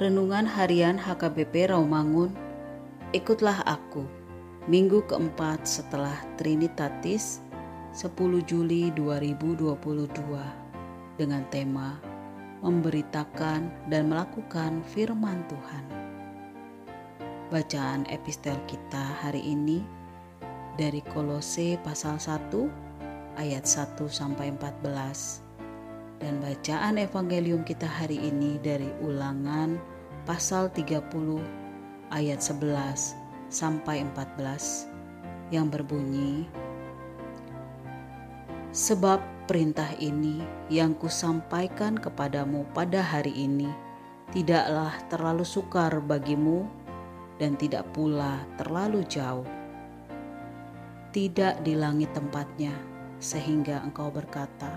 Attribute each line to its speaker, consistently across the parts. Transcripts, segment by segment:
Speaker 1: Renungan Harian HKBP Rawamangun, ikutlah aku, minggu keempat setelah Trinitatis, 10 Juli 2022, dengan tema Memberitakan dan Melakukan Firman Tuhan. Bacaan epistel kita hari ini dari Kolose pasal 1 ayat 1 sampai 14 dan bacaan evangelium kita hari ini dari Ulangan pasal 30 ayat 11 sampai 14 yang berbunyi Sebab perintah ini yang kusampaikan kepadamu pada hari ini tidaklah terlalu sukar bagimu dan tidak pula terlalu jauh. Tidak di langit tempatnya, sehingga engkau berkata,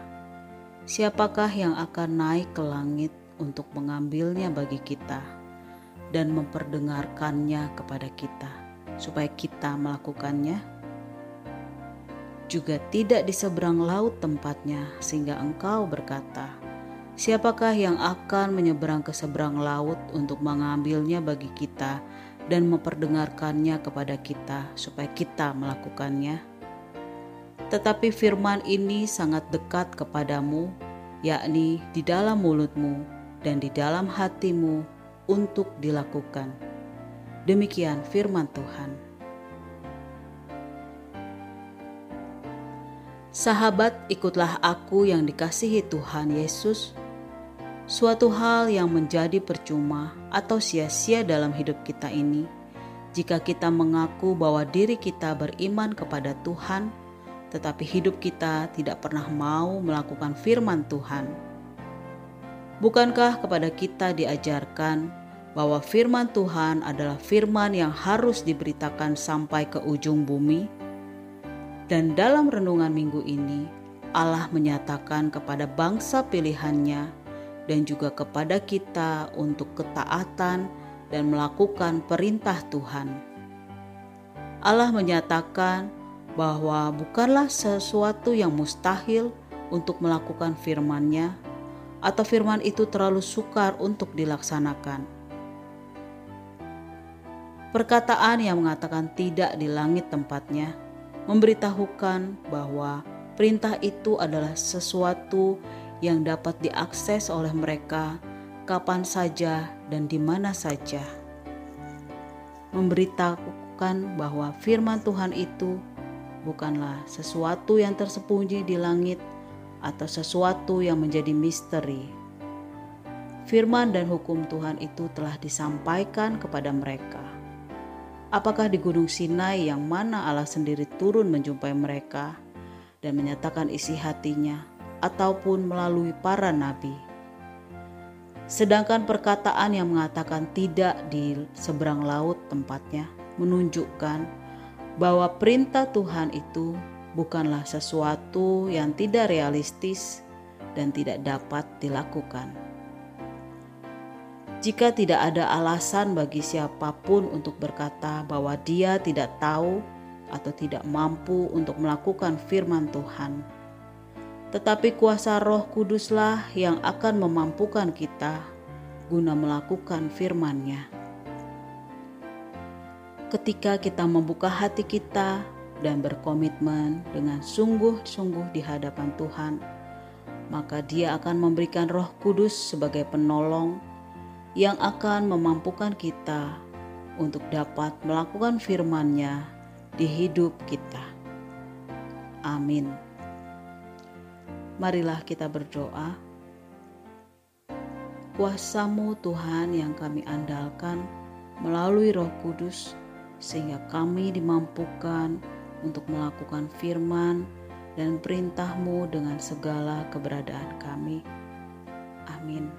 Speaker 1: Siapakah yang akan naik ke langit untuk mengambilnya bagi kita dan memperdengarkannya kepada kita, supaya kita melakukannya? Juga tidak di seberang laut tempatnya, sehingga engkau berkata, Siapakah yang akan menyeberang ke seberang laut untuk mengambilnya bagi kita dan memperdengarkannya kepada kita, supaya kita melakukannya? Tetapi firman ini sangat dekat kepadamu, yakni di dalam mulutmu dan di dalam hatimu untuk dilakukan. Demikian firman Tuhan. Sahabat, ikutlah aku yang dikasihi Tuhan Yesus. Suatu hal yang menjadi percuma atau sia-sia dalam hidup kita ini, jika kita mengaku bahwa diri kita beriman kepada Tuhan tetapi hidup kita tidak pernah mau melakukan firman Tuhan. Bukankah kepada kita diajarkan bahwa firman Tuhan adalah firman yang harus diberitakan sampai ke ujung bumi? Dan dalam renungan minggu ini, Allah menyatakan kepada bangsa pilihannya dan juga kepada kita untuk ketaatan dan melakukan perintah Tuhan. Allah menyatakan bahwa bukanlah sesuatu yang mustahil untuk melakukan firman-Nya atau firman itu terlalu sukar untuk dilaksanakan. Perkataan yang mengatakan tidak di langit tempatnya memberitahukan bahwa perintah itu adalah sesuatu yang dapat diakses oleh mereka kapan saja dan di mana saja. Memberitahukan bahwa firman Tuhan itu bukanlah sesuatu yang tersembunyi di langit atau sesuatu yang menjadi misteri. Firman dan hukum Tuhan itu telah disampaikan kepada mereka. Apakah di Gunung Sinai yang mana Allah sendiri turun menjumpai mereka dan menyatakan isi hatinya, ataupun melalui para nabi? Sedangkan perkataan yang mengatakan tidak di seberang laut tempatnya menunjukkan bahwa perintah Tuhan itu bukanlah sesuatu yang tidak realistis dan tidak dapat dilakukan. Jika tidak ada alasan bagi siapa pun untuk berkata bahwa dia tidak tahu atau tidak mampu untuk melakukan firman Tuhan, tetapi kuasa Roh Kuduslah yang akan memampukan kita guna melakukan firman-Nya ketika kita membuka hati kita dan berkomitmen dengan sungguh-sungguh di hadapan Tuhan, maka Dia akan memberikan Roh Kudus sebagai penolong yang akan memampukan kita untuk dapat melakukan firman-Nya di hidup kita. Amin. Marilah kita berdoa. Kuasamu Tuhan yang kami andalkan melalui Roh Kudus sehingga kami dimampukan untuk melakukan firman dan perintahmu dengan segala keberadaan kami. Amin.